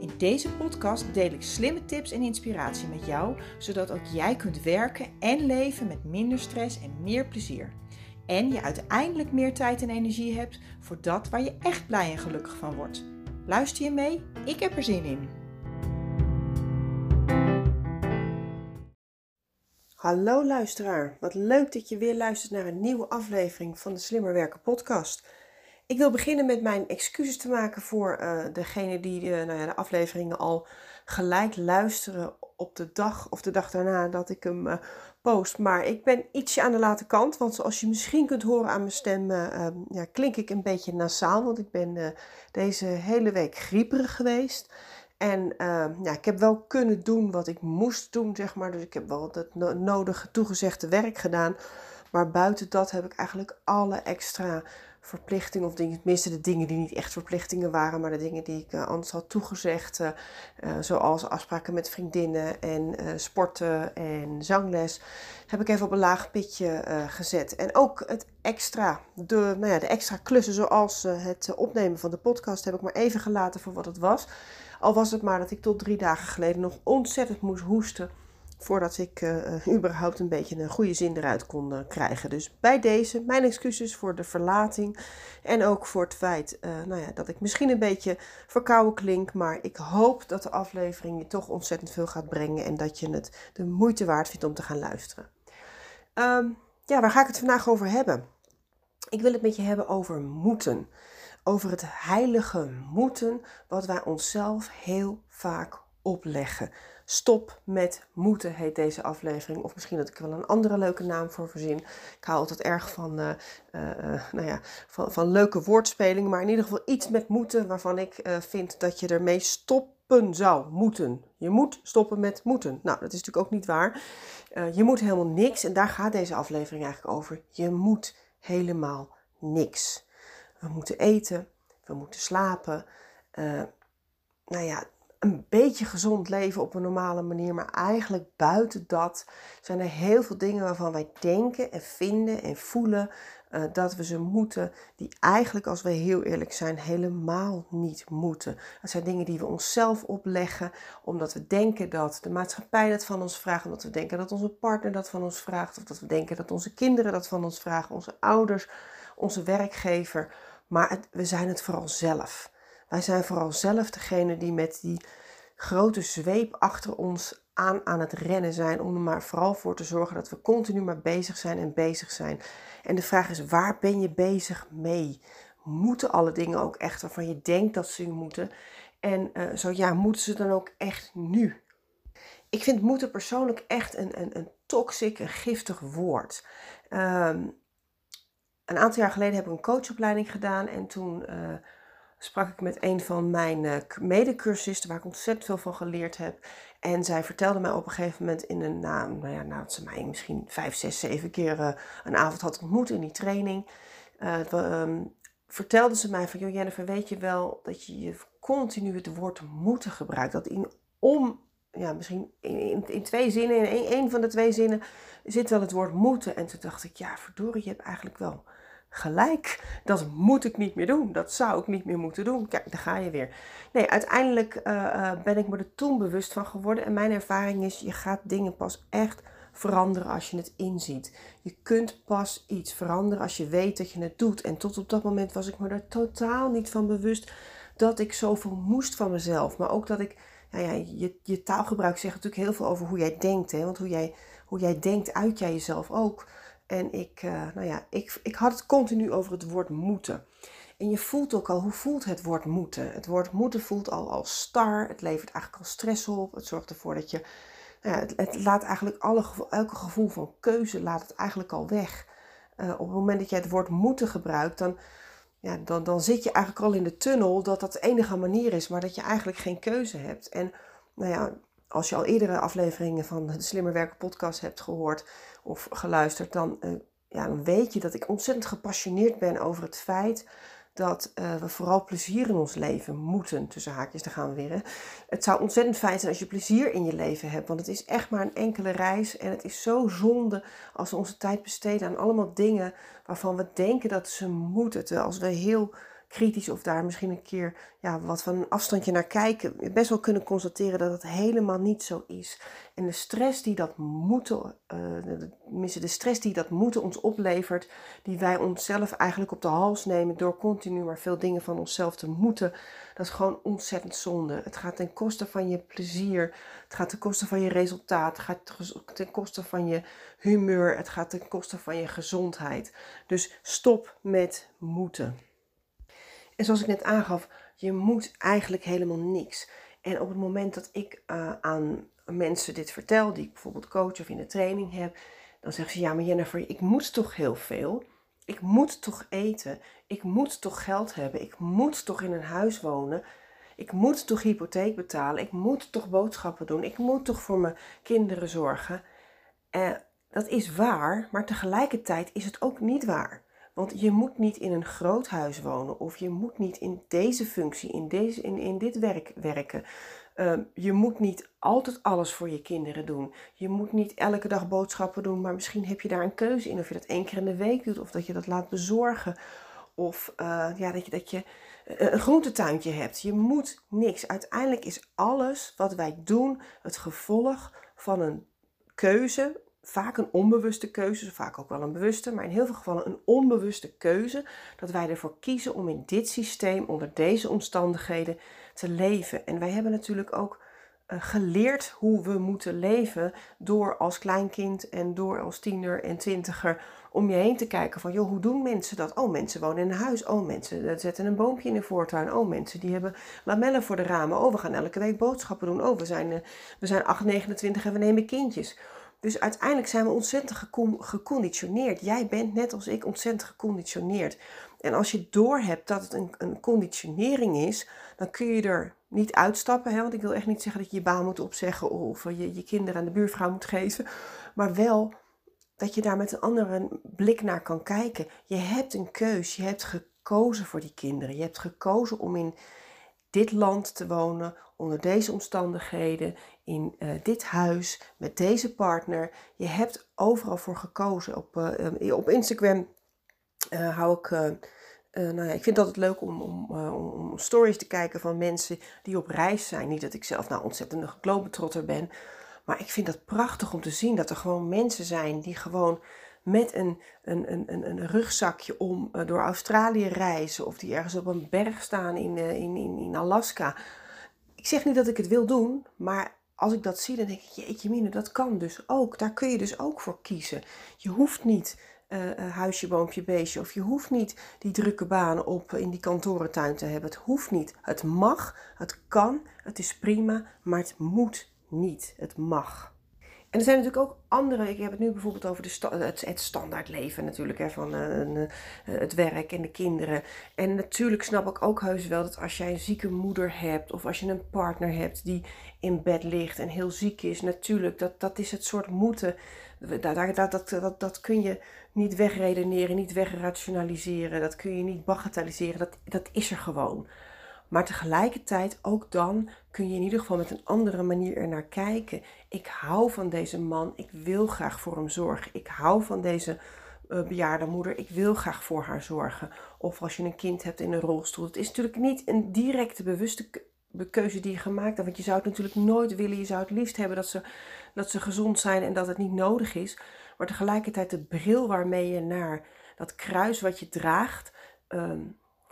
In deze podcast deel ik slimme tips en inspiratie met jou, zodat ook jij kunt werken en leven met minder stress en meer plezier. En je uiteindelijk meer tijd en energie hebt voor dat waar je echt blij en gelukkig van wordt. Luister je mee? Ik heb er zin in. Hallo luisteraar, wat leuk dat je weer luistert naar een nieuwe aflevering van de Slimmer Werken podcast. Ik wil beginnen met mijn excuses te maken voor uh, degene die uh, nou ja, de afleveringen al gelijk luisteren op de dag of de dag daarna dat ik hem uh, post. Maar ik ben ietsje aan de late kant, want zoals je misschien kunt horen aan mijn stem, ehm, ja, klink ik een beetje nasaal. Want ik ben deze hele week grieperig geweest. En ehm, ja, ik heb wel kunnen doen wat ik moest doen, zeg maar. Dus ik heb wel het nodige toegezegde werk gedaan. Maar buiten dat heb ik eigenlijk alle extra verplichtingen of dingen, tenminste de dingen die niet echt verplichtingen waren, maar de dingen die ik uh, anders had toegezegd, uh, zoals afspraken met vriendinnen en sporten en zangles, heb ik even op een laag pitje gezet. En ook het extra, de, nou ja, de extra klussen zoals het opnemen van de podcast heb ik maar even gelaten voor wat het was. Al was het maar dat ik tot drie dagen geleden nog ontzettend moest hoesten voordat ik uh, überhaupt een beetje een goede zin eruit kon uh, krijgen. Dus bij deze mijn excuses voor de verlating en ook voor het feit nou ja, dat ik misschien een beetje verkouden klink, maar ik hoop dat de aflevering je toch ontzettend veel gaat brengen en dat je het de moeite waard vindt om te gaan luisteren. Um, ja, waar ga ik het vandaag over hebben? Ik wil het met je hebben over moeten. Over het heilige moeten wat wij onszelf heel vaak opleggen. Stop met moeten heet deze aflevering. Of misschien dat ik wel een andere leuke naam voor verzin. Ik hou altijd erg van, uh, uh, nou ja, van, van leuke woordspelingen. Maar in ieder geval iets met moeten waarvan ik vind dat je ermee stoppen zou moeten. Je moet stoppen met moeten. Nou, dat is natuurlijk ook niet waar. je moet helemaal niks. En daar gaat deze aflevering eigenlijk over. Je moet helemaal niks. We moeten eten. We moeten slapen. nou ja, een beetje gezond leven op een normale manier. Maar eigenlijk buiten dat zijn er heel veel dingen waarvan wij denken en vinden en voelen uh, dat we ze moeten. Die eigenlijk, als we heel eerlijk zijn, helemaal niet moeten. Dat zijn dingen die we onszelf opleggen. Omdat we denken dat de maatschappij dat van ons vraagt. Omdat we denken dat onze partner dat van ons vraagt. Of dat we denken dat onze kinderen dat van ons vragen. Onze ouders, onze werkgever. Maar we zijn het vooral zelf. Wij zijn vooral zelf degene die met die grote zweep achter ons aan aan het rennen zijn. Om er maar vooral voor te zorgen dat we continu maar bezig zijn en bezig zijn. En de vraag is, waar ben je bezig mee? Moeten alle dingen ook echt waarvan je denkt dat ze moeten? En uh, zo ja, moeten ze dan ook echt nu? Ik vind moeten persoonlijk echt een, een, een toxic, een giftig woord. Um, een aantal jaar geleden heb ik een coachopleiding gedaan en toen... Uh, sprak ik met een van mijn uh, medecursisten, waar ik ontzettend veel van geleerd heb. En zij vertelde mij op een gegeven moment in een, nou, nou ja, nadat ze mij misschien vijf, zes, zeven keer uh, een avond had ontmoet in die training, uh, vertelde ze mij van, joh Jennifer, weet je wel dat je, je continu het woord moeten gebruikt. Dat in om, ja, misschien in, in, in twee zinnen, in één van de twee zinnen zit wel het woord moeten. En toen dacht ik, ja, verdorie, je hebt eigenlijk wel gelijk. Dat moet ik niet meer doen. Dat zou ik niet meer moeten doen. Kijk, daar ga je weer. Nee, uiteindelijk uh, ben ik me er toen bewust van geworden. En mijn ervaring is, je gaat dingen pas echt veranderen als je het inziet. Je kunt pas iets veranderen als je weet dat je het doet. En tot op dat moment was ik me er totaal niet van bewust dat ik zoveel moest van mezelf. Maar ook dat ik, nou ja, je, je taalgebruik zegt natuurlijk heel veel over hoe jij denkt. Hè? Want hoe jij, hoe jij denkt, uit jij jezelf ook. En ik, uh, nou ja, ik, ik had het continu over het woord moeten. En je voelt ook al, hoe voelt het woord moeten? Het woord moeten voelt al als star. Het levert eigenlijk al stress op. Het zorgt ervoor dat je, nou ja, het, laat eigenlijk alle, elke gevoel van keuze laat het eigenlijk al weg. Uh, op het moment dat jij het woord moeten gebruikt, dan, ja, dan, dan zit je eigenlijk al in de tunnel dat dat de enige manier is, maar dat je eigenlijk geen keuze hebt. En nou ja, als je al eerdere afleveringen van de Slimmer Werken podcast hebt gehoord of geluisterd, dan, uh, ja, dan weet je dat ik ontzettend gepassioneerd ben over het feit dat uh, we vooral plezier in ons leven moeten. Tussen haakjes, daar gaan we weer. Het zou ontzettend fijn zijn als je plezier in je leven hebt. Want het is echt maar een enkele reis. En het is zo zonde als we onze tijd besteden aan allemaal dingen waarvan we denken dat ze moeten. Terwijl als we heel kritisch of daar misschien een keer ja, wat van een afstandje naar kijken, best wel kunnen constateren dat het helemaal niet zo is. En de stress die dat moeten, uh, de stress die dat moeten ons oplevert, die wij onszelf eigenlijk op de hals nemen door continu maar veel dingen van onszelf te moeten, dat is gewoon ontzettend zonde. Het gaat ten koste van je plezier, het gaat ten koste van je resultaat, het gaat ten koste van je humeur, het gaat ten koste van je gezondheid. Dus stop met moeten. En zoals ik net aangaf, je moet eigenlijk helemaal niks. En op het moment dat ik uh, aan mensen dit vertel, die ik bijvoorbeeld coach of in de training heb, dan zeggen ze: Ja, maar Jennifer, ik moet toch heel veel. Ik moet toch eten. Ik moet toch geld hebben. Ik moet toch in een huis wonen. Ik moet toch hypotheek betalen. Ik moet toch boodschappen doen. Ik moet toch voor mijn kinderen zorgen. En dat is waar, maar tegelijkertijd is het ook niet waar. Want je moet niet in een groot huis wonen of je moet niet in deze functie, in, deze, in, in dit werk werken. Ehm, je moet niet altijd alles voor je kinderen doen. Je moet niet elke dag boodschappen doen, maar misschien heb je daar een keuze in. Of je dat één keer in de week doet, of dat je dat laat bezorgen. Of uh, ja, dat je, dat je eh, een groentetuintje hebt. Je moet niks. Uiteindelijk is alles wat wij doen het gevolg van een keuze vaak een onbewuste keuze, vaak ook wel een bewuste, maar in heel veel gevallen een onbewuste keuze, dat wij ervoor kiezen om in dit systeem, onder deze omstandigheden, te leven. En wij hebben natuurlijk ook uh, geleerd hoe we moeten leven door als kleinkind en door als tiener en twintiger om je heen te kijken van, joh, hoe doen mensen dat? Oh, mensen wonen in een huis. Oh, mensen zetten een boompje in de voortuin. Oh, mensen die hebben lamellen voor de ramen. Oh, we gaan elke week boodschappen doen. Oh, we zijn, uh, we zijn 8, 29 en we nemen kindjes. Dus uiteindelijk zijn we ontzettend geconditioneerd. Jij bent net als ik ontzettend geconditioneerd. En als je doorhebt dat het een, een conditionering is, dan kun je er niet uitstappen. Hè? Want ik wil echt niet zeggen dat je je baan moet opzeggen of je je kinderen aan de buurvrouw moet geven. Maar wel dat je daar met een andere blik naar kan kijken. Je hebt een keus. Je hebt gekozen voor die kinderen. Je hebt gekozen om in dit land te wonen, onder deze omstandigheden, in uh, dit huis, met deze partner. Je hebt overal voor gekozen. Op, uh, op Instagram uh, hou ik. nou ja, ik vind het altijd leuk om, om, om, stories te kijken van mensen die op reis zijn. Niet dat ik zelf nou ontzettend een globetrotter ben. Maar ik vind het prachtig om te zien dat er gewoon mensen zijn die gewoon met een, een, een, een rugzakje om door Australië reizen. Of die ergens op een berg staan in, in, in, in Alaska. Ik zeg niet dat ik het wil doen, maar als ik dat zie, dan denk ik, jeetje mine, dat kan dus ook. Daar kun je dus ook voor kiezen. Je hoeft niet uh, huisje, boompje, beestje. Of je hoeft niet die drukke banen op in die kantorentuin te hebben. Het hoeft niet. Het mag, het kan, het is prima, maar het moet niet. Het mag. En er zijn natuurlijk ook andere, ik heb het nu bijvoorbeeld over de het, het standaard leven natuurlijk, hè, van uh, het werk en de kinderen. En natuurlijk snap ik ook heus wel dat als jij een zieke moeder hebt of als je een partner hebt die in bed ligt en heel ziek is, natuurlijk, dat, dat is het soort moeten. Dat, dat, dat, dat, dat kun je niet wegredeneren, niet wegrationaliseren, dat kun je niet bagatelliseren, dat, dat is er gewoon. Maar tegelijkertijd, ook dan kun je in ieder geval met een andere manier er naar kijken. Ik hou van deze man, ik wil graag voor hem zorgen. Ik hou van deze uh, bejaarde moeder, ik wil graag voor haar zorgen. Of als je een kind hebt in een rolstoel. Het is natuurlijk niet een directe bewuste keuze die je gemaakt hebt. Want je zou het natuurlijk nooit willen. Je zou het liefst hebben dat ze, dat ze gezond zijn en dat het niet nodig is. Maar tegelijkertijd de bril waarmee je naar dat kruis wat je draagt. Ehm,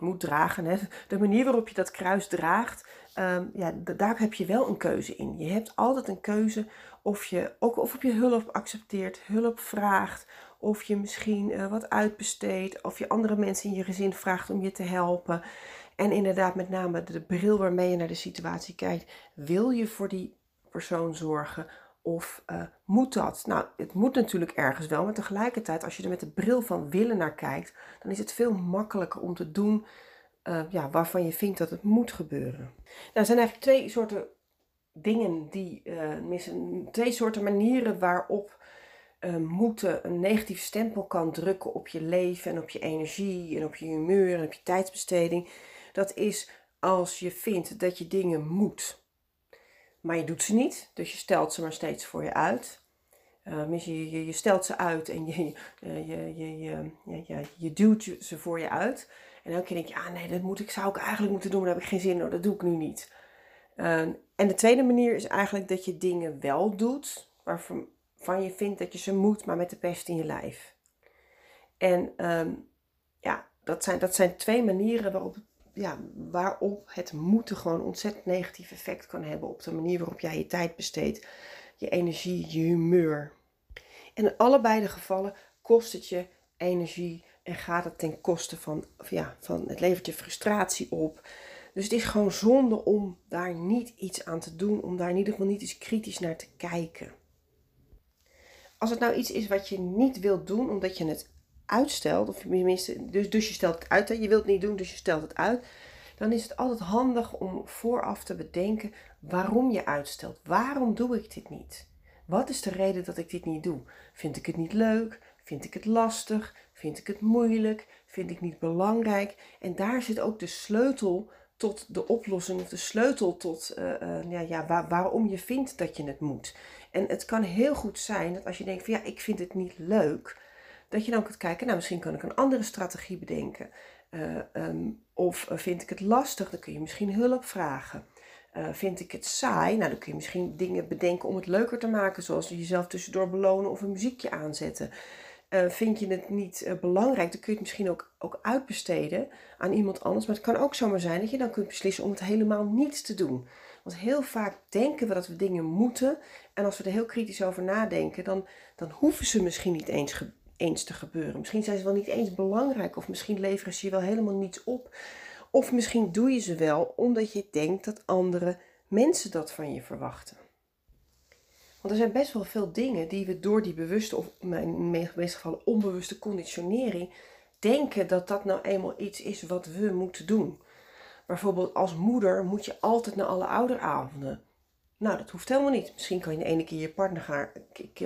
moet dragen. Hè? De manier waarop je dat kruis draagt, ehm, ja, daar heb je wel een keuze in. Je hebt altijd een keuze of je, ook of je hulp accepteert, hulp vraagt, of je misschien uh, wat uitbesteedt, of je andere mensen in je gezin vraagt om je te helpen. En inderdaad, met name de bril waarmee je naar de situatie kijkt. Wil je voor die persoon zorgen? Of uh, moet dat? Nou, het moet natuurlijk ergens wel, maar tegelijkertijd, als je er met de bril van willen naar kijkt, dan is het veel makkelijker om te doen uh, ja, waarvan je vindt dat het moet gebeuren. Nou, er zijn eigenlijk twee soorten dingen die, uh, twee soorten manieren waarop moeten een negatief stempel kan drukken op je leven en op je energie en op je humeur en op je tijdsbesteding. Dat is als je vindt dat je dingen moet, maar je doet ze niet, dus je stelt ze maar steeds voor je uit. Uh, je, je, stelt ze uit en je, je, je, duwt ze voor je uit. En elke keer denk je, ah nee, dat moet ik, zou ik eigenlijk moeten doen, maar daar heb ik geen zin in, dat doe ik nu niet. Uh, en de tweede manier is eigenlijk dat je dingen wel doet, waarvan van je vindt dat je ze moet, maar met de pest in je lijf. En um, ja, dat zijn, dat zijn twee manieren waarop, ja, waarop het moeten gewoon ontzettend negatief effect kan hebben op de manier waarop jij je tijd besteedt, je energie, je humeur. En in allebei de gevallen kost het je energie en gaat het ten koste van, ja, van het levert je frustratie op. Dus het is gewoon zonde om daar niet iets aan te doen, om daar in ieder geval niet eens kritisch naar te kijken. Als het nou iets is wat je niet wilt doen omdat je het uitstelt, of tenminste, dus, dus je stelt het uit, je wilt het niet doen, dus je stelt het uit, dan is het altijd handig om vooraf te bedenken waarom je uitstelt. Waarom doe ik dit niet? Wat is de reden dat ik dit niet doe? Vind ik het niet leuk? Vind ik het lastig? Vind ik het moeilijk? Vind ik niet belangrijk? En daar zit ook de sleutel tot de oplossing of de sleutel tot uh, uh, ja, ja, waar, waarom je vindt dat je het moet. En het kan heel goed zijn dat als je denkt van ja, ik vind het niet leuk, dat je dan kunt kijken, nou misschien kan ik een andere strategie bedenken. Uh, um, of vind ik het lastig, dan kun je misschien hulp vragen. vind ik het saai, nou dan kun je misschien dingen bedenken om het leuker te maken, zoals jezelf tussendoor belonen of een muziekje aanzetten. Vind je het niet belangrijk, dan kun je het misschien ook, ook uitbesteden aan iemand anders. Maar het kan ook zomaar zijn dat je dan kunt beslissen om het helemaal niet te doen. Want heel vaak denken we dat we dingen moeten. En als we er heel kritisch over nadenken, dan, dan hoeven ze misschien niet eens, eens te gebeuren. Misschien zijn ze wel niet eens belangrijk. Of misschien leveren ze je wel helemaal niets op. Of misschien doe je ze wel omdat je denkt dat andere mensen dat van je verwachten. Want er zijn best wel veel dingen die we door die bewuste, of in de meeste gevallen onbewuste conditionering, denken dat dat nou eenmaal iets is wat we moeten doen. Bijvoorbeeld als moeder moet je altijd naar alle ouderavonden. Nou, dat hoeft helemaal niet. Misschien kan je de ene keer je partner gaan,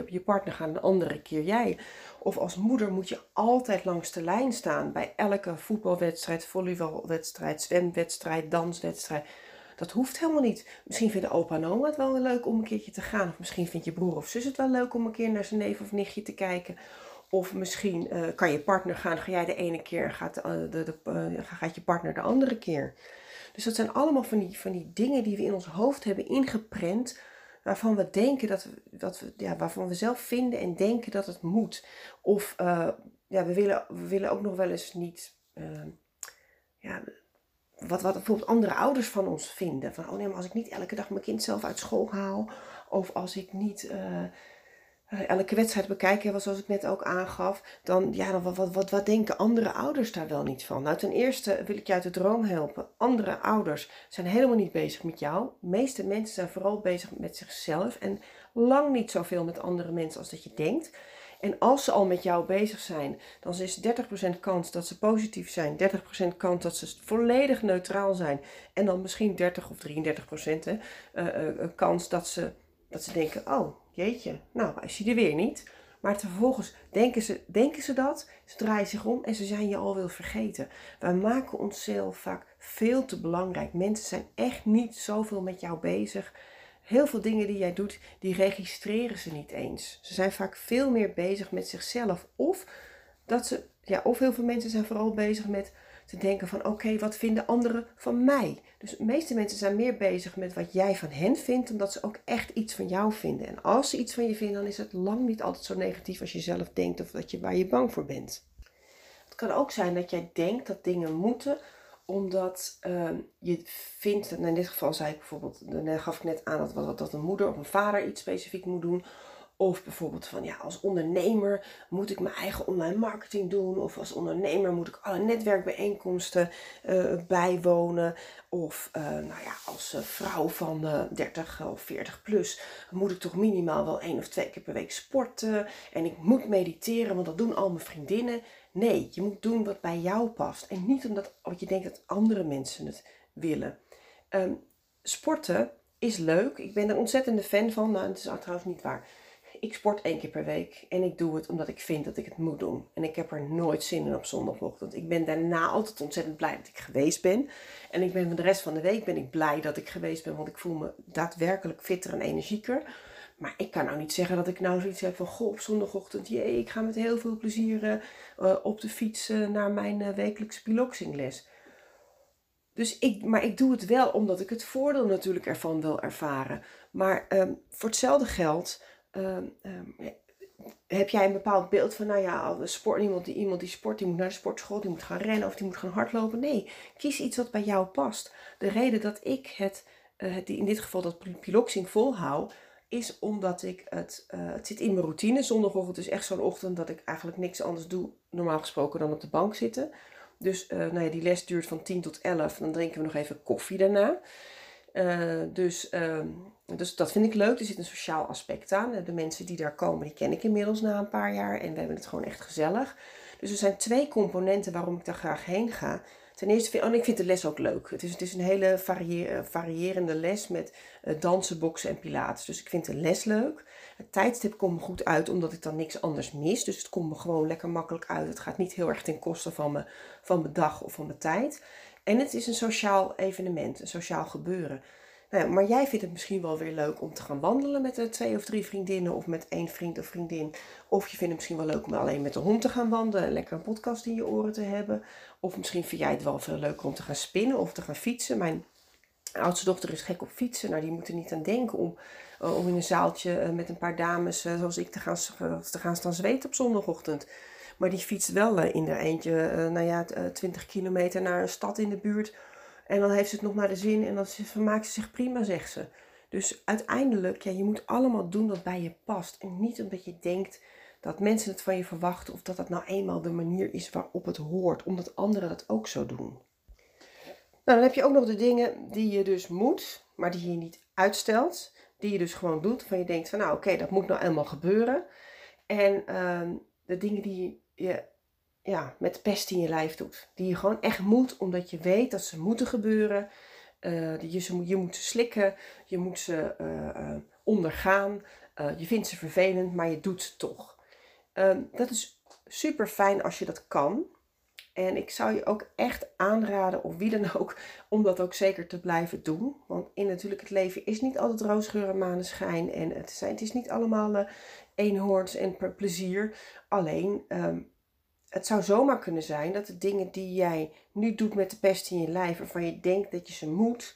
je partner gaan, de andere keer jij. Of als moeder moet je altijd langs de lijn staan bij elke voetbalwedstrijd, volleybalwedstrijd, zwemwedstrijd, danswedstrijd. Dat hoeft helemaal niet. Misschien vinden opa en oma het wel leuk om een keertje te gaan. Of misschien vindt je broer of zus het wel leuk om een keer naar zijn neef of nichtje te kijken. Of misschien uh, kan je partner gaan, ga jij de ene keer gaat, de, de, uh, gaat je partner de andere keer. Dus dat zijn allemaal van die, van die dingen die we in ons hoofd hebben ingeprent. Waarvan we denken dat we, dat we, ja, waarvan we zelf vinden en denken dat het moet. Of ja, we, willen, we willen ook nog wel eens niet. ja, wat, wat bijvoorbeeld andere ouders van ons vinden. Van, oh nee, maar als ik niet elke dag mijn kind zelf uit school haal. Of als ik niet uh, elke wedstrijd bekijk, zoals ik net ook aangaf. Dan, ja, wat, wat, wat, wat denken andere ouders daar wel niet van? Nou, ten eerste wil ik je uit de droom helpen. Andere ouders zijn helemaal niet bezig met jou. De meeste mensen zijn vooral bezig met zichzelf. En lang niet zoveel met andere mensen als dat je denkt. En als ze al met jou bezig zijn, dan is 30% kans dat ze positief zijn, 30% kans dat ze volledig neutraal zijn. En dan misschien 30 of 33% hè, uh, uh, kans dat ze, dat ze denken, oh jeetje, nou is hij er weer niet. Maar vervolgens denken ze, denken ze dat, ze draaien zich om en ze zijn je alweer vergeten. Wij maken onszelf vaak veel te belangrijk. Mensen zijn echt niet zoveel met jou bezig heel veel dingen die jij doet, die registreren ze niet eens. Ze zijn vaak veel meer bezig met zichzelf. Of dat ze, ja, of heel veel mensen zijn vooral bezig met te denken van oké, wat vinden anderen van mij? Dus de meeste mensen zijn meer bezig met wat jij van hen vindt, omdat ze ook echt iets van jou vinden. En als ze iets van je vinden, dan is het lang niet altijd zo negatief als je zelf denkt of dat je waar je bang voor bent. Het kan ook zijn dat jij denkt dat dingen moeten omdat uh, je vindt, en in dit geval zei ik bijvoorbeeld, dan gaf ik net aan dat, dat een moeder of een vader iets specifiek moet doen. Of bijvoorbeeld van ja, als ondernemer moet ik mijn eigen online marketing doen. Of als ondernemer moet ik alle netwerkbijeenkomsten uh, bijwonen. Of uh, nou ja, als vrouw van 30 of 40 plus moet ik toch minimaal wel één of twee keer per week sporten. En ik moet mediteren, want dat doen al mijn vriendinnen. Nee, je moet doen wat bij jou past. En niet omdat wat je denkt dat andere mensen het willen. Um, sporten is leuk. Ik ben er ontzettende fan van. Nou, het is trouwens niet waar. Ik sport één keer per week en ik doe het omdat ik vind dat ik het moet doen. En ik heb er nooit zin in op zondagochtend. Ik ben daarna altijd ontzettend blij dat ik geweest ben. En ik ben de rest van de week ben ik blij dat ik geweest ben, want ik voel me daadwerkelijk fitter en energieker. Maar ik kan nou niet zeggen dat ik nou zoiets heb van, goh, op zondagochtend, jee, ik ga met heel veel plezier uh, op de fiets uh, naar mijn wekelijkse piloxingles. Dus ik, maar ik doe het wel omdat ik het voordeel natuurlijk ervan wil ervaren. Maar um, voor hetzelfde geld um, um, heb jij een bepaald beeld van, nou ja, sport, iemand, die, iemand die sport, die moet naar de sportschool, die moet gaan rennen of die moet gaan hardlopen. Nee, kies iets wat bij jou past. De reden dat ik het, het in dit geval dat piloxing volhoud, is omdat ik het, uh, het zit in mijn routine. Zondagochtend is echt zo'n ochtend dat ik eigenlijk niks anders doe, normaal gesproken, dan op de bank zitten. Dus uh, nou ja, die les duurt van 10 tot 11. Dan drinken we nog even koffie daarna. Uh, dus, ehm, dus dat vind ik leuk. Er zit een sociaal aspect aan. De mensen die daar komen, die ken ik inmiddels na een paar jaar. En we hebben het gewoon echt gezellig. Dus er zijn twee componenten waarom ik daar graag heen ga. Ten eerste vind oh, ik vind de les ook leuk. Het is, het is een hele varië variërende les met uh, dansen, boksen en pilates. Dus ik vind de les leuk. Het tijdstip komt me goed uit omdat ik dan niks anders mis. Dus het komt me gewoon lekker makkelijk uit. Het gaat niet heel erg ten koste van, van mijn dag of van mijn tijd. En het is een sociaal evenement, een sociaal gebeuren. Nou maar jij vindt het misschien wel weer leuk om te gaan wandelen met een twee of drie vriendinnen of met één vriend of vriendin. Of je vindt het misschien wel leuk om alleen met de hond te gaan wandelen en lekker een podcast in je oren te hebben. Of misschien vind jij het wel veel leuker om te gaan spinnen of te gaan fietsen. Mijn oudste dochter is gek op fietsen. Nou, die moet er niet aan denken om, uh, om in een zaaltje uh, met een paar dames zoals ik te gaan, te gaan staan zweten op zondagochtend. Maar die fietst wel in er eentje, nou ja, 20 kilometer naar een stad in de buurt en dan heeft ze het nog naar de zin en dan vermaakt ze zich prima, zegt ze. Dus uiteindelijk, ja, je moet allemaal doen wat bij je past. En niet omdat je denkt dat mensen het van je verwachten of dat dat nou eenmaal de manier is waarop het hoort, omdat anderen dat ook zo doen. Nou, dan heb je ook nog de dingen die je dus moet, maar die je niet uitstelt. Die je dus gewoon doet, van je denkt van nou oké, dat moet nou eenmaal gebeuren. En uh, de dingen die je ja, met pest in je lijf doet. Die je gewoon echt moet, omdat je weet dat ze moeten gebeuren. Uh, je, ze, je moet ze slikken, je moet ze uh, ondergaan. je vindt ze vervelend, maar je doet ze toch. Ehm, dat is super fijn als je dat kan. En ik zou je ook echt aanraden, of wie dan ook, om dat ook zeker te blijven doen. Want in natuurlijk het leven is niet altijd roosgeur en maneschijn. En het, zijn, het is niet allemaal eenhoorns en plezier. Alleen, um, het zou zomaar kunnen zijn dat de dingen die jij nu doet met de pest in je lijf, waarvan je denkt dat je ze moet,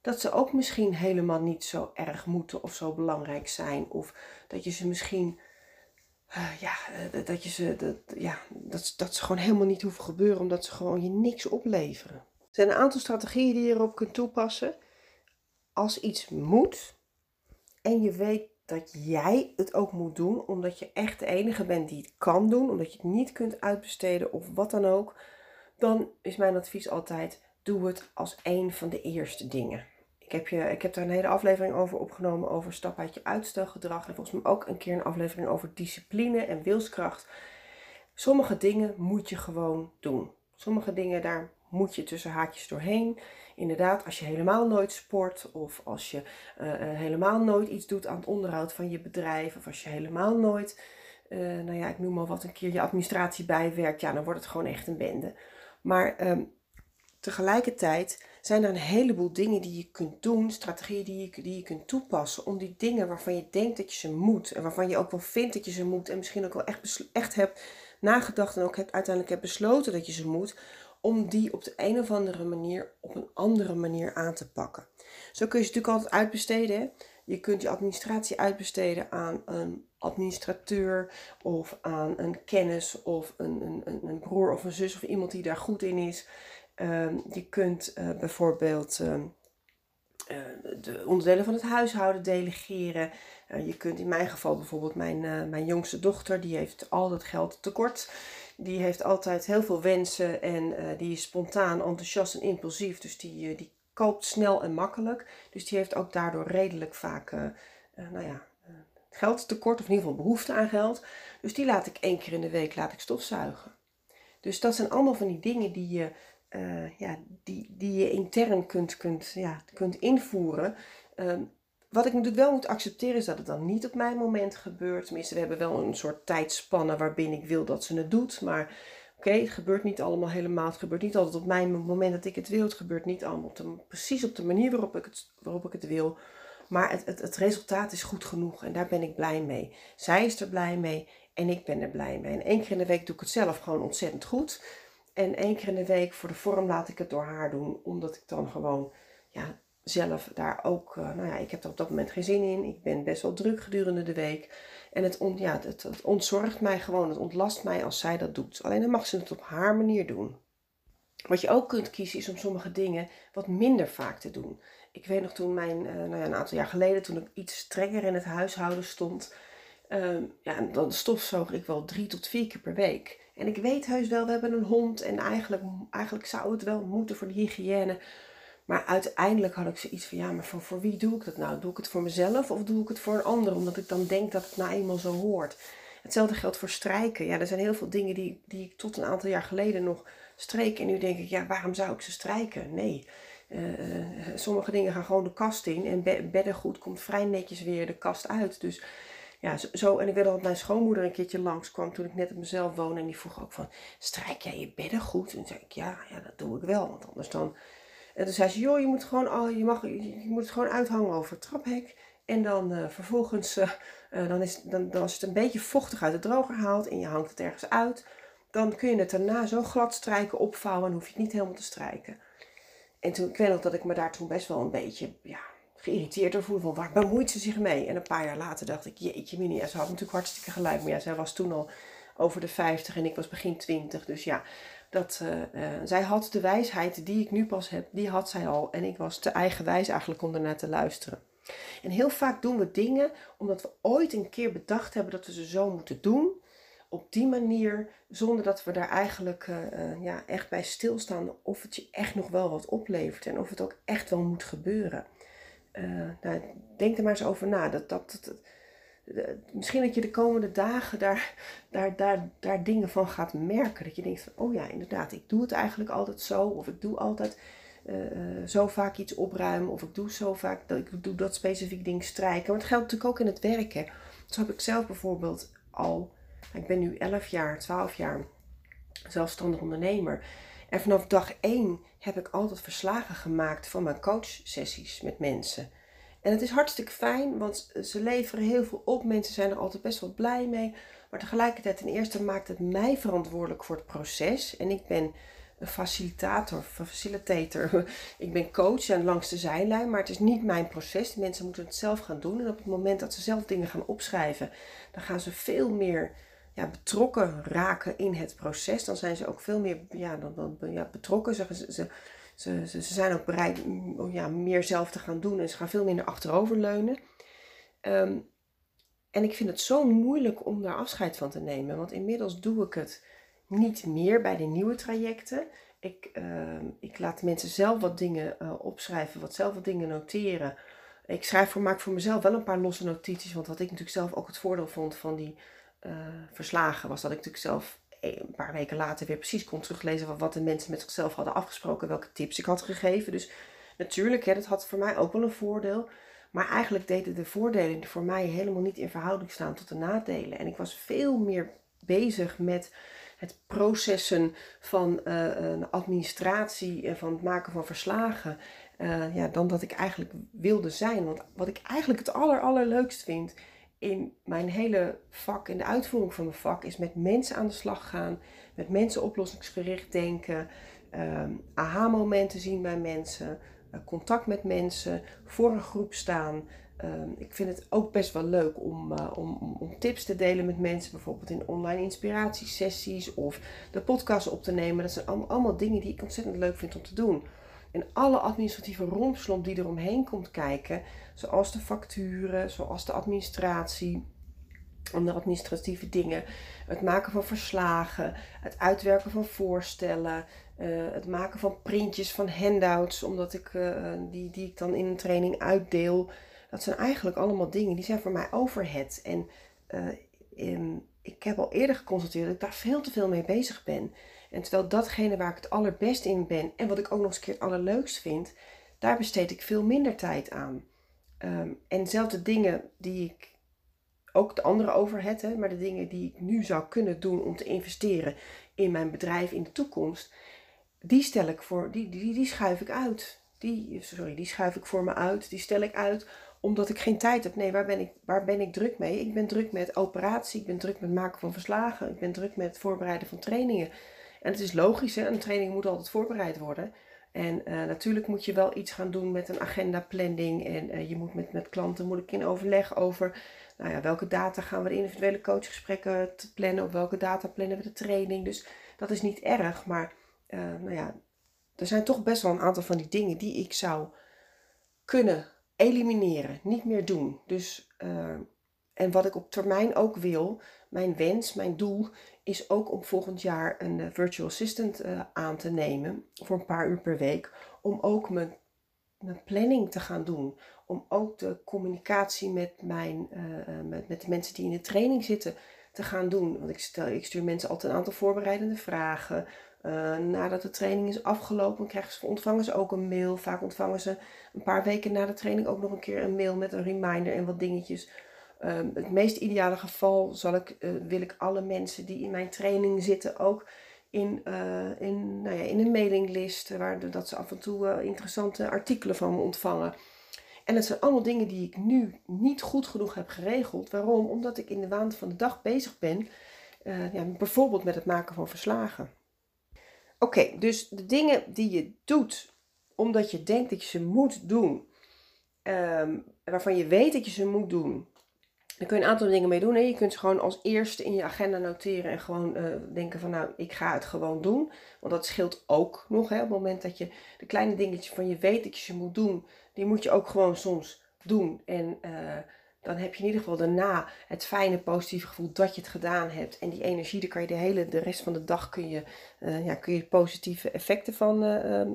dat ze ook misschien helemaal niet zo erg moeten of zo belangrijk zijn. Of dat je ze misschien, uh, ja, uh, dat, je ze, dat, ja dat, dat ze gewoon helemaal niet hoeven gebeuren, omdat ze gewoon je niks opleveren. Er zijn een aantal strategieën die je erop kunt toepassen. Als iets moet en je weet dat jij het ook moet doen, omdat je echt de enige bent die het kan doen, omdat je het niet kunt uitbesteden of wat dan ook, dan is mijn advies altijd: doe het als een van de eerste dingen. Ik heb, je, ik heb daar een hele aflevering over opgenomen over stap uit je uitstelgedrag en volgens mij ook een keer een aflevering over discipline en wilskracht. Sommige dingen moet je gewoon doen. Sommige dingen daar moet je tussen haakjes doorheen inderdaad, als je helemaal nooit sport of als je uh, helemaal nooit iets doet aan het onderhoud van je bedrijf of als je helemaal nooit, uh, nou ja, ik noem maar wat, een keer je administratie bijwerkt, ja, dan wordt het gewoon echt een bende. Maar um, tegelijkertijd zijn er een heleboel dingen die je kunt doen, strategieën die je, die je kunt toepassen om die dingen waarvan je denkt dat je ze moet en waarvan je ook wel vindt dat je ze moet en misschien ook wel echt, echt hebt nagedacht en ook hebt, uiteindelijk hebt besloten dat je ze moet, om die op de een of andere manier op een andere manier aan te pakken. Zo kun je ze natuurlijk altijd uitbesteden. Je kunt je administratie uitbesteden aan een administrateur of aan een kennis of een, een, een broer of een zus of iemand die daar goed in is. Ehm, je kunt uh, bijvoorbeeld uh, de onderdelen van het huishouden delegeren. Uh, je kunt in mijn geval bijvoorbeeld mijn, mijn jongste dochter, die heeft al dat geld tekort die heeft altijd heel veel wensen en uh, die is spontaan, enthousiast en impulsief. Dus die, uh, die koopt snel en makkelijk. Dus die heeft ook daardoor redelijk vaak uh, nou ja, geldtekort of in ieder geval behoefte aan geld. Dus die laat ik één keer in de week laat ik stofzuigen. Dus dat zijn allemaal van die dingen die je, ja, die, die je intern kunt, kunt, ja, kunt invoeren. Ehm, wat ik natuurlijk wel moet accepteren is dat het dan niet op mijn moment gebeurt. Tenminste, we hebben wel een soort tijdspanne waarbinnen ik wil dat ze het doet. Maar oké, het gebeurt niet allemaal helemaal. Het gebeurt niet altijd op mijn moment dat ik het wil. Het gebeurt niet allemaal op de, precies op de manier waarop ik het, waarop ik het wil. Maar het, het, het resultaat is goed genoeg en daar ben ik blij mee. Zij is er blij mee en ik ben er blij mee. En één keer in de week doe ik het zelf gewoon ontzettend goed. En één keer in de week voor de vorm laat ik het door haar doen. Omdat ik dan gewoon ja, zelf daar ook, uh, nou ja, ik heb er op dat moment geen zin in. Ik ben best wel druk gedurende de week. En het, ja, het, ontzorgt mij gewoon, het ontlast mij als zij dat doet. Alleen dan mag ze het op haar manier doen. Wat je ook kunt kiezen is om sommige dingen wat minder vaak te doen. Ik weet nog toen mijn, uh, nou ja, een aantal jaar geleden, toen ik iets strenger in het huishouden stond, uh, ja, dan stofzoog ik wel drie tot vier keer per week. En ik weet heus wel, we hebben een hond en eigenlijk, eigenlijk zou het wel moeten voor de hygiëne. Maar uiteindelijk had ik zoiets van, ja, maar voor, voor wie doe ik dat nou? Doe ik het voor mezelf of doe ik het voor een ander? Omdat ik dan denk dat het nou eenmaal zo hoort. Hetzelfde geldt voor strijken. Ja, er zijn heel veel dingen die, die ik tot een aantal jaar geleden nog streek. En nu denk ik, ja, waarom zou ik ze strijken? Nee. Uh, sommige dingen gaan gewoon de kast in. En beddengoed komt vrij netjes weer de kast uit. Dus ja, zo. En ik weet dat mijn schoonmoeder een keertje langskwam toen ik net op mezelf woonde. En die vroeg ook van, strijk jij je beddengoed? En toen zei ik, ja, ja, dat doe ik wel. Want anders dan... En toen zei ze, joh, je moet, gewoon, al, je, mag, je moet het gewoon uithangen over het traphek. En dan uh, vervolgens, uh, dan, is, dan, dan als het een beetje vochtig uit de droger haalt en je hangt het ergens uit, dan kun je het daarna zo glad strijken, opvouwen en hoef je het niet helemaal te strijken. En toen, ik dat ik me daar toen best wel een beetje ja, geïrriteerd door voelde. Van waar bemoeit ze zich mee? En een paar jaar later dacht ik, jeetje mini. Ze had natuurlijk hartstikke gelijk. Maar ja, zij was toen al over de 50 en ik was begin 20. Dus ja, dat, uh, uh, zij had de wijsheid die ik nu pas heb, die had zij al. En ik was te eigenwijs eigenlijk om ernaar te luisteren. En heel vaak doen we dingen omdat we ooit een keer bedacht hebben dat we ze zo moeten doen op die manier, zonder dat we daar eigenlijk uh, ja, echt bij stilstaan of het je echt nog wel wat oplevert en of het ook echt wel moet gebeuren. Nou, denk er maar eens over na. Dat, dat, dat, misschien dat je de komende dagen daar, daar, daar, daar dingen van gaat merken. Dat je denkt van, oh ja, inderdaad, ik doe het eigenlijk altijd zo. Of ik doe altijd uh, zo vaak iets opruimen. Of ik doe zo vaak, dat ik doe dat specifiek ding strijken. Maar het geldt natuurlijk ook in het werken. Zo heb ik zelf bijvoorbeeld al ik ben nu 11 jaar, 12 jaar zelfstandig ondernemer. En vanaf dag 1 heb ik altijd verslagen gemaakt van mijn coachsessies met mensen. En het is hartstikke fijn, want ze leveren heel veel op. Mensen zijn er altijd best wel blij mee. Maar tegelijkertijd, ten eerste maakt het mij verantwoordelijk voor het proces. En ik ben een facilitator, facilitator. Ik ben coach en langs de zijlijn, maar het is niet mijn proces. De mensen moeten het zelf gaan doen. En op het moment dat ze zelf dingen gaan opschrijven, dan gaan ze veel meer ja, betrokken raken in het proces, dan zijn ze ook veel meer ja, dan, dan, ja, betrokken. Ze, ze, ze, ze, zijn ook bereid om ja, meer zelf te gaan doen en ze gaan veel minder achteroverleunen. Um, en ik vind het zo moeilijk om daar afscheid van te nemen, want inmiddels doe ik het niet meer bij de nieuwe trajecten. Ik, uh, ik laat mensen zelf wat dingen uh, opschrijven, wat zelf wat dingen noteren. Ik schrijf voor, maak voor mezelf wel een paar losse notities, want wat ik natuurlijk zelf ook het voordeel vond van die uh, verslagen was dat ik natuurlijk zelf een paar weken later weer precies kon teruglezen van wat de mensen met zichzelf hadden afgesproken, welke tips ik had gegeven. Dus natuurlijk, hè, dat had voor mij ook wel een voordeel. Maar eigenlijk deden de voordelen voor mij helemaal niet in verhouding staan tot de nadelen. En ik was veel meer bezig met het processen van uh, een administratie en van het maken van verslagen. Uh, ja, dan dat ik eigenlijk wilde zijn. Want wat ik eigenlijk het aller, allerleukst vind, in mijn hele vak, in de uitvoering van mijn vak, is met mensen aan de slag gaan, met mensen oplossingsgericht denken, um, aha-momenten zien bij mensen, uh, contact met mensen, voor een groep staan. Um, ik vind het ook best wel leuk om, uh, om, om, tips te delen met mensen, bijvoorbeeld in online inspiratiesessies of de podcast op te nemen. Dat zijn allemaal dingen die ik ontzettend leuk vind om te doen. En alle administratieve rompslomp die eromheen komt kijken, zoals de facturen, zoals de administratie, de administratieve dingen, het maken van verslagen, het uitwerken van voorstellen, uh, het maken van printjes van handouts, omdat ik, uh, die, die ik dan in een training uitdeel. Dat zijn eigenlijk allemaal dingen die zijn voor mij overhead. En in, ik heb al eerder geconstateerd dat ik daar veel te veel mee bezig ben. En terwijl datgene waar ik het allerbest in ben en wat ik ook nog eens keer het allerleukst vind, daar besteed ik veel minder tijd aan. Um, en zelfs de dingen die ik ook de andere overhead, hè, maar de dingen die ik nu zou kunnen doen om te investeren in mijn bedrijf in de toekomst, die stel ik voor, die, die, die schuif ik uit. Die, sorry, die schuif ik voor me uit, die stel ik uit omdat ik geen tijd heb. Nee, waar ben ik, waar ben ik druk mee? Ik ben druk met operatie, ik ben druk met maken van verslagen, ik ben druk met het voorbereiden van trainingen. En het is logisch, hè? een training moet altijd voorbereid worden. En uh, natuurlijk moet je wel iets gaan doen met een agenda planning. En uh, je moet met, met klanten moet in overleg over nou ja, welke data gaan we de individuele coachgesprekken te plannen. Op welke data plannen we de training. Dus dat is niet erg. Maar uh, nou ja, er zijn toch best wel een aantal van die dingen die ik zou kunnen elimineren. Niet meer doen. Dus, en wat ik op termijn ook wil, mijn wens, mijn doel, is ook om volgend jaar een uh, virtual assistant uh, aan te nemen voor een paar uur per week. Om ook mijn, mijn planning te gaan doen. Om ook de communicatie met, mijn, uh, met, met de mensen die in de training zitten te gaan doen. Want ik, stel, ik stuur mensen altijd een aantal voorbereidende vragen. nadat de training is afgelopen, krijgen ze, ontvangen ze ook een mail. Vaak ontvangen ze een paar weken na de training ook nog een keer een mail met een reminder en wat dingetjes Um, het meest ideale geval zal ik, uh, wil ik alle mensen die in mijn training zitten ook in, uh, in, nou ja, in een mailinglist, waar dat ze af en toe interessante artikelen van me ontvangen. En dat zijn allemaal dingen die ik nu niet goed genoeg heb geregeld. Waarom? Omdat ik in de waan van de dag bezig ben, ja, bijvoorbeeld met het maken van verslagen. Oké, dus de dingen die je doet omdat je denkt dat je ze moet doen, um, waarvan je weet dat je ze moet doen, daar kun je een aantal dingen mee doen. Hè. Je kunt ze gewoon als eerste in je agenda noteren en gewoon uh, denken van nou, ik ga het gewoon doen. Want dat scheelt ook nog. Hè. Op het moment dat je de kleine dingetjes van je weet dat je ze moet doen, die moet je ook gewoon soms doen. En uh, dan heb je in ieder geval daarna het fijne positieve gevoel dat je het gedaan hebt. En die energie, daar kan je de hele de rest van de dag kun je, uh, ja, kun je positieve effecten van, ehm,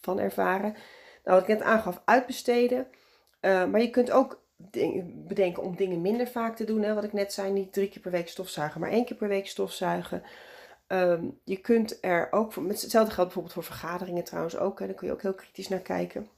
van ervaren. Nou, wat ik net aangaf, uitbesteden. maar je kunt ook bedenken om dingen minder vaak te doen. Hè? Wat ik net zei, niet drie keer per week stofzuigen, maar één keer per week stofzuigen. Ehm, je kunt er ook voor, hetzelfde geldt bijvoorbeeld voor vergaderingen trouwens ook. Hè? Daar kun je ook heel kritisch naar kijken.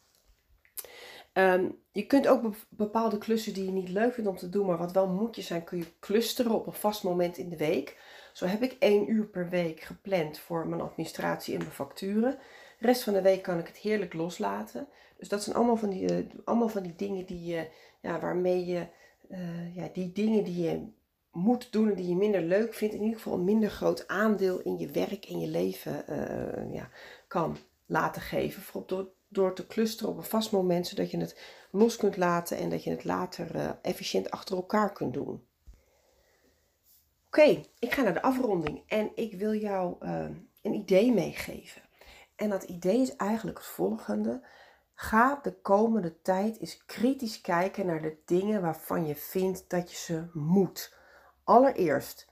Ehm, je kunt ook bepaalde klussen die je niet leuk vindt om te doen, maar wat wel moedjes zijn, kun je clusteren op een vast moment in de week. Zo heb ik één uur per week gepland voor mijn administratie en mijn facturen. De rest van de week kan ik het heerlijk loslaten. Dus dat zijn allemaal van die, uh, allemaal van die dingen die je ja, waarmee je uh, ja, die dingen die je moet doen en die je minder leuk vindt, in ieder geval een minder groot aandeel in je werk en je leven uh, ja, kan laten geven. Bijvoorbeeld door, door te clusteren op een vast moment, zodat je het los kunt laten en dat je het later uh, efficiënt achter elkaar kunt doen. Oké, ik ga naar de afronding en ik wil jou een idee meegeven. En dat idee is eigenlijk het volgende. Ga de komende tijd eens kritisch kijken naar de dingen waarvan je vindt dat je ze moet. Allereerst,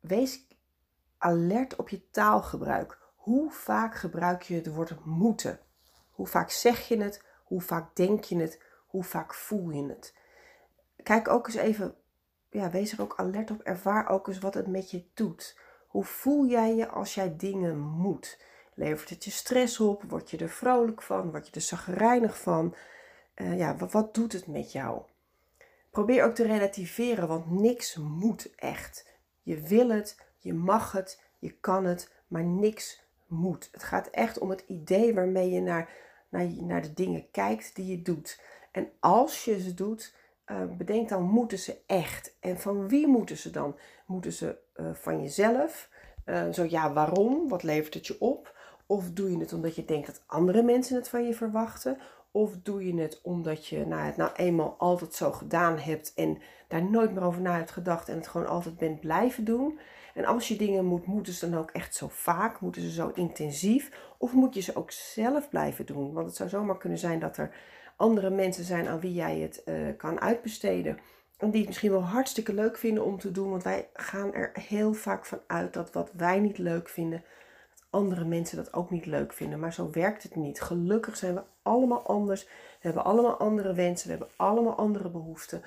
wees alert op je taalgebruik. Hoe vaak gebruik je het woord moeten? Hoe vaak zeg je het? Hoe vaak denk je het? Hoe vaak voel je het? Kijk ook eens even, ja, wees er ook alert op. Ervaar ook eens wat het met je doet. Hoe voel jij je als jij dingen moet? Levert het je stress op? Word je er vrolijk van? Word je er zagrijnig van? Uh, ja, wat, wat doet het met jou? Probeer ook te relativeren, want niks moet echt. Je wil het, je mag het, je kan het, maar niks moet. Het gaat echt om het idee waarmee je naar, naar, naar de dingen kijkt die je doet. En als je ze doet, uh, bedenk dan, moeten ze echt? En van wie moeten ze dan? Moeten ze uh, van jezelf? Uh, zo ja, waarom? Wat levert het je op? Of doe je het omdat je denkt dat andere mensen het van je verwachten? Of doe je het omdat je nou, het nou eenmaal altijd zo gedaan hebt en daar nooit meer over na hebt gedacht en het gewoon altijd bent blijven doen? En als je dingen moet, moeten ze dan ook echt zo vaak? Moeten ze zo intensief? Of moet je ze ook zelf blijven doen? Want het zou zomaar kunnen zijn dat er andere mensen zijn aan wie jij het uh, kan uitbesteden. En die het misschien wel hartstikke leuk vinden om te doen. Want wij gaan er heel vaak van uit dat wat wij niet leuk vinden, andere mensen dat ook niet leuk vinden. Maar zo werkt het niet. Gelukkig zijn we allemaal anders. We hebben allemaal andere wensen. We hebben allemaal andere behoeften.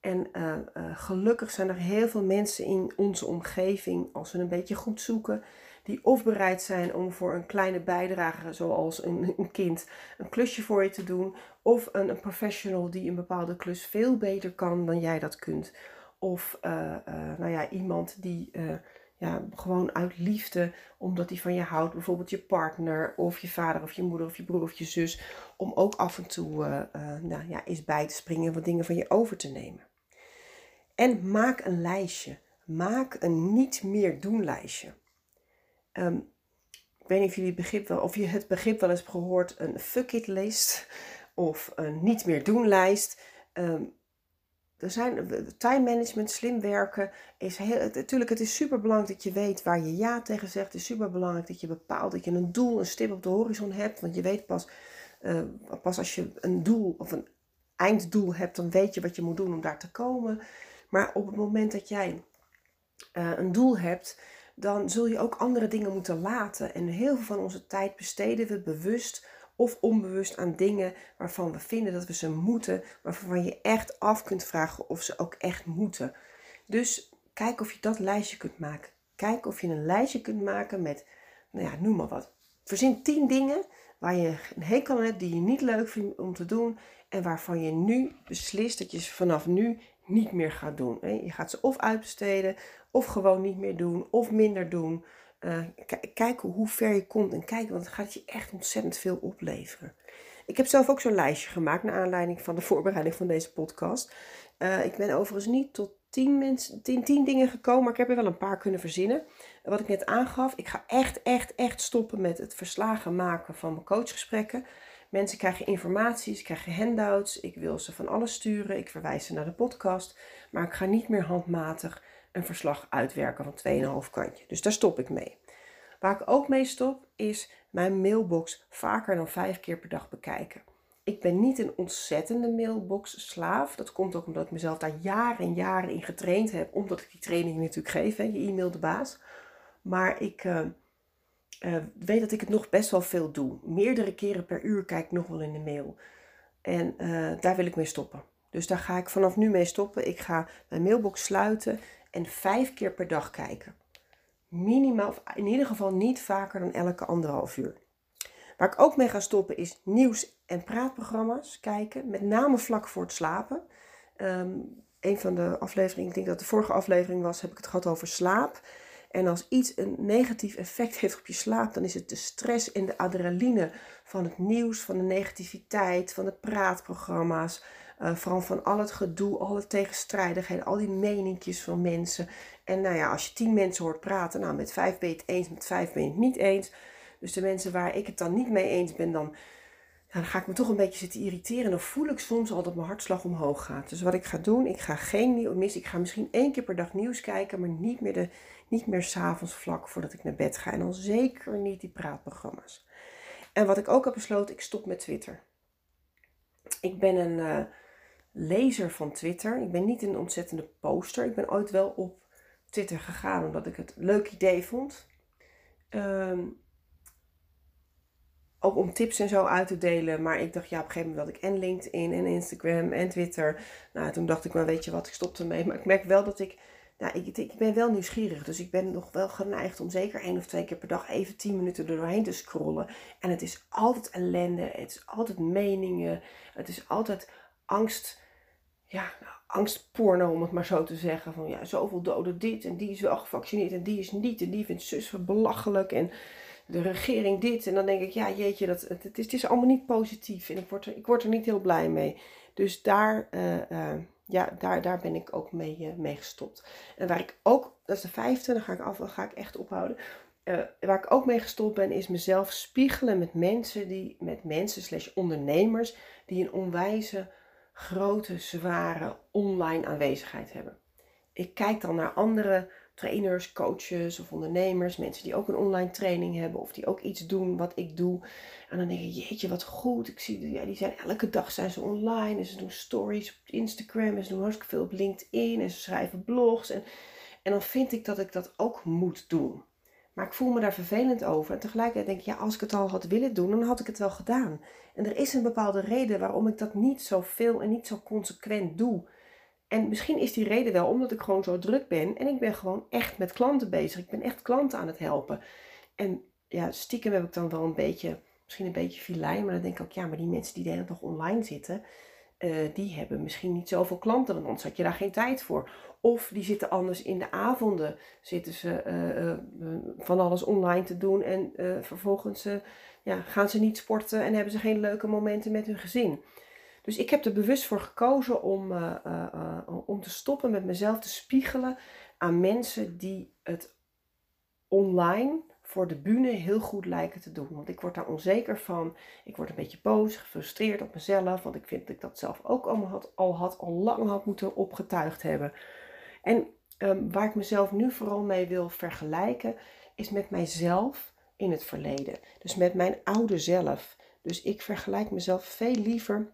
En uh, uh, gelukkig zijn er heel veel mensen in onze omgeving, als we een beetje goed zoeken, die of bereid zijn om voor een kleine bijdrage, zoals een, een kind, een klusje voor je te doen, of een, professional die een bepaalde klus veel beter kan dan jij dat kunt. Of uh, nou ja, iemand die ja, gewoon uit liefde, omdat hij van je houdt, bijvoorbeeld je partner of je vader of je moeder of je broer of je zus, om ook af en toe nou ja, eens bij te springen en wat dingen van je over te nemen. En maak een lijstje. Maak een niet meer doen lijstje. Um, ik weet niet of jullie het begrip wel, of je het begrip wel eens gehoord, een fuck it list of een niet meer doen lijst. Um, er zijn time management, slim werken is heel. Natuurlijk, het is super belangrijk dat je weet waar je ja tegen zegt. Het is super belangrijk dat je bepaalt dat je een doel, een stip op de horizon hebt. Want je weet pas, uh, pas als je een doel of een einddoel hebt, dan weet je wat je moet doen om daar te komen. Maar op het moment dat jij uh, een doel hebt, dan zul je ook andere dingen moeten laten. En heel veel van onze tijd besteden we bewust of onbewust aan dingen waarvan we vinden dat we ze moeten, waarvan je echt af kunt vragen of ze ook echt moeten. Dus kijk of je dat lijstje kunt maken. Kijk of je een lijstje kunt maken met, nou ja, noem maar wat. Verzin 10 dingen waar je een hekel aan hebt, die je niet leuk vindt om te doen en waarvan je nu beslist dat je ze vanaf nu niet meer gaat doen. Je gaat ze of uitbesteden, of gewoon niet meer doen, of minder doen. Uh, kijken hoe ver je komt en kijken, want het gaat je echt ontzettend veel opleveren. Ik heb zelf ook zo'n lijstje gemaakt naar aanleiding van de voorbereiding van deze podcast. Uh, ik ben overigens niet tot tien, mensen, tien, tien dingen gekomen, maar ik heb er wel een paar kunnen verzinnen. Wat ik net aangaf, ik ga echt, echt, echt stoppen met het verslagen maken van mijn coachgesprekken. Mensen krijgen informaties, krijgen handouts. Ik wil ze van alles sturen. Ik verwijs ze naar de podcast. Maar ik ga niet meer handmatig een verslag uitwerken van 2,5 kantje. Dus daar stop ik mee. Waar ik ook mee stop is mijn mailbox vaker dan vijf keer per dag bekijken. Ik ben niet een ontzettende mailbox slaaf. Dat komt ook omdat ik mezelf daar jaren en jaren in getraind heb. Omdat ik die training natuurlijk geef, hè, je e-mail de baas. Maar ik... Uh, uh, weet dat ik het nog best wel veel doe. Meerdere keren per uur kijk ik nog wel in de mail. En uh, daar wil ik mee stoppen. Dus daar ga ik vanaf nu mee stoppen. Ik ga mijn mailbox sluiten en vijf keer per dag kijken. Minimaal, in ieder geval niet vaker dan elke anderhalf uur. Waar ik ook mee ga stoppen is nieuws- en praatprogramma's kijken. Met name vlak voor het slapen. Um, een van de afleveringen, ik denk dat de vorige aflevering was, heb ik het gehad over slaap. En als iets een negatief effect heeft op je slaap, dan is het de stress en de adrenaline van het nieuws, van de negativiteit, van de praatprogramma's. Uh, vooral van al het gedoe, alle tegenstrijdigheden, al die meningjes van mensen. En nou ja, als je tien mensen hoort praten, nou met vijf ben je het eens, met vijf ben je het niet eens. Dus de mensen waar ik het dan niet mee eens ben, dan, dan ga ik me toch een beetje zitten irriteren. Dan voel ik soms al dat mijn hartslag omhoog gaat. Dus wat ik ga doen, ik ga geen nieuws mis. Ik ga misschien één keer per dag nieuws kijken, maar niet meer, de, niet meer s'avonds vlak voordat ik naar bed ga. En dan zeker niet die praatprogramma's. En wat ik ook heb besloten, ik stop met Twitter. Ik ben een uh, lezer van Twitter. Ik ben niet een ontzettende poster. Ik ben ooit wel op Twitter gegaan omdat ik het leuk idee vond. Um, ook om tips en zo uit te delen. Maar ik dacht, ja, op een gegeven moment wilde ik en LinkedIn en Instagram en Twitter. Nou, toen dacht ik, maar weet je wat, ik stop ermee. Maar ik merk wel dat ik, nou, ik, ik ben wel nieuwsgierig. Dus ik ben nog wel geneigd om zeker één of twee keer per dag even tien minuten er doorheen te scrollen. En het is altijd ellende, het is altijd meningen, het is altijd angst. Ja, angstporno om het maar zo te zeggen. Van ja, zoveel doden dit en die is wel gevaccineerd en die is niet. En die vindt zus belachelijk en de regering dit. En dan denk ik, ja jeetje, dat, het, het, is, allemaal niet positief. En ik word er, ik word er niet heel blij mee. Dus daar, uh, uh, ja, daar, daar ben ik ook mee, uh, mee gestopt. En waar ik ook, dat is de vijfde, dan ga ik, af, ga ik echt ophouden. waar ik ook mee gestopt ben, is mezelf spiegelen met mensen, die, met mensen slash ondernemers, die een onwijze, grote, zware online aanwezigheid hebben. Ik kijk dan naar andere trainers, coaches of ondernemers, mensen die ook een online training hebben of die ook iets doen wat ik doe. En dan denk ik, jeetje, wat goed. Ik zie, ja, die zijn elke dag zijn ze online en ze doen stories op Instagram en ze doen hartstikke veel op LinkedIn en ze schrijven blogs. En, en dan vind ik dat ik dat ook moet doen. Maar ik voel me daar vervelend over. En tegelijkertijd denk ik, ja, als ik het al had willen doen, dan had ik het wel gedaan. En er is een bepaalde reden waarom ik dat niet zo veel en niet zo consequent doe. En misschien is die reden wel omdat ik gewoon zo druk ben en ik ben gewoon echt met klanten bezig. Ik ben echt klanten aan het helpen. En ja, stiekem heb ik dan wel een beetje, misschien een beetje filijn, maar dan denk ik ook, ja, maar die mensen die hele dag online zitten, uh, die hebben misschien niet zoveel klanten, want anders had je daar geen tijd voor. Of die zitten anders in de avonden, zitten ze uh, uh, van alles online te doen en vervolgens ja, gaan ze niet sporten en hebben ze geen leuke momenten met hun gezin. Dus ik heb er bewust voor gekozen om, om te stoppen met mezelf te spiegelen aan mensen die het online voor de bühne heel goed lijken te doen. Want ik word daar onzeker van. Ik word een beetje boos, gefrustreerd op mezelf. Want ik vind dat ik dat zelf ook allemaal had, al had, al lang had moeten opgetuigd hebben. En um, waar ik mezelf nu vooral mee wil vergelijken, is met mijzelf in het verleden. Dus met mijn oude zelf. Dus ik vergelijk mezelf veel liever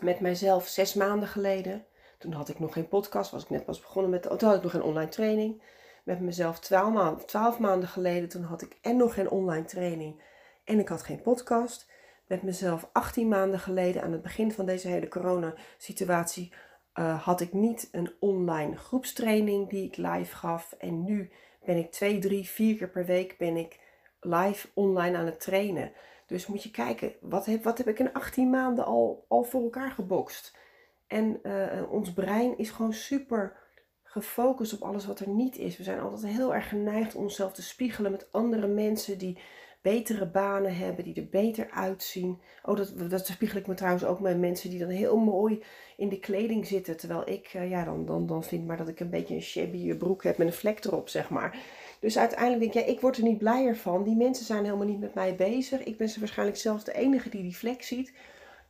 met mijzelf zes maanden geleden. Toen had ik nog geen podcast, was ik net pas begonnen met, toen had ik nog geen online training met mezelf twaalf maanden, twaalf maanden geleden. Toen had ik en nog geen online training en ik had geen podcast. Met mezelf 18 maanden geleden, aan het begin van deze hele corona-situatie, uh, had ik niet een online groepstraining die ik live gaf. En nu ben ik twee, drie, vier keer per week ben ik live online aan het trainen. Dus moet je kijken, wat heb, wat heb ik in 18 maanden al, al voor elkaar gebokst? En uh, ons brein is gewoon super gefocust op alles wat er niet is. We zijn altijd heel erg geneigd onszelf te spiegelen met andere mensen die betere banen hebben, die er beter uitzien. Oh, dat, dat spiegel ik me trouwens ook met mensen die dan heel mooi in de kleding zitten. Terwijl ik, uh, ja, dan, dan, dan vind maar dat ik een beetje een shabby broek heb met een vlek erop, zeg maar. Dus uiteindelijk denk ik, ja, ik word er niet blijer van. Die mensen zijn helemaal niet met mij bezig. Ik ben ze waarschijnlijk zelfs de enige die die vlek ziet.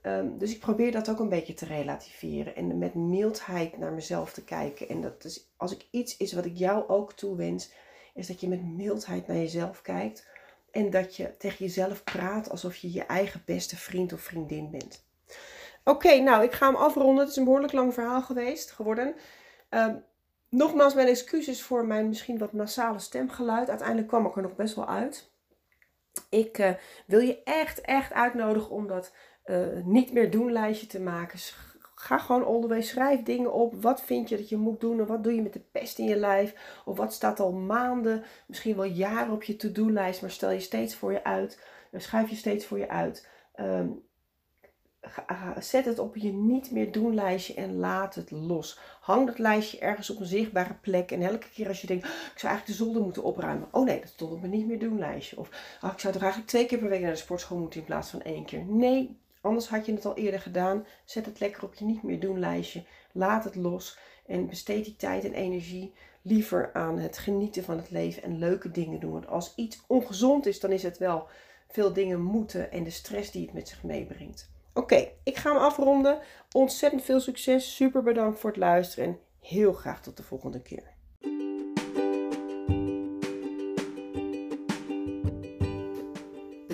Ehm, dus ik probeer dat ook een beetje te relativeren en met mildheid naar mezelf te kijken. En dat is, als ik iets is wat ik jou ook toewens, is dat je met mildheid naar jezelf kijkt en dat je tegen jezelf praat alsof je je eigen beste vriend of vriendin bent. Oké, nou, ik ga hem afronden. Het is een behoorlijk lang verhaal geweest geworden. Ehm, nogmaals, mijn excuses voor mijn misschien wat nasale stemgeluid. Uiteindelijk kwam ik er nog best wel uit. Ik uh, wil je echt, echt uitnodigen om dat uh, niet meer doen lijstje te maken. Ga gewoon onderweg, schrijf dingen op. Wat vind je dat je moet doen en wat doe je met de pest in je lijf? Of wat staat al maanden, misschien wel jaren op je to-do-lijst, maar stel je steeds voor je uit. Schrijf je steeds voor je uit. Um, zet het op je niet meer doen lijstje en laat het los. Hang dat lijstje ergens op een zichtbare plek. En elke keer als je denkt, ik zou eigenlijk de zolder moeten opruimen. Oh nee, dat stond op mijn niet meer doen lijstje. Of oh, ik zou toch eigenlijk twee keer per week naar de sportschool moeten in plaats van één keer. Nee, Anders had je het al eerder gedaan. Zet het lekker op je niet meer doen lijstje. Laat het los en besteed die tijd en energie liever aan het genieten van het leven en leuke dingen doen. Want als iets ongezond is, dan is het wel veel dingen moeten en de stress die het met zich meebrengt. Oké, ik ga hem afronden. Ontzettend veel succes. Super bedankt voor het luisteren en heel graag tot de volgende keer.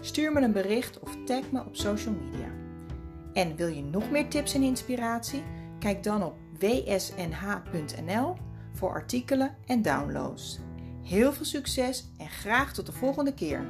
Stuur me een bericht of tag me op social media. En wil je nog meer tips en inspiratie? Kijk dan op wsnh.nl voor artikelen en downloads. Heel veel succes en graag tot de volgende keer.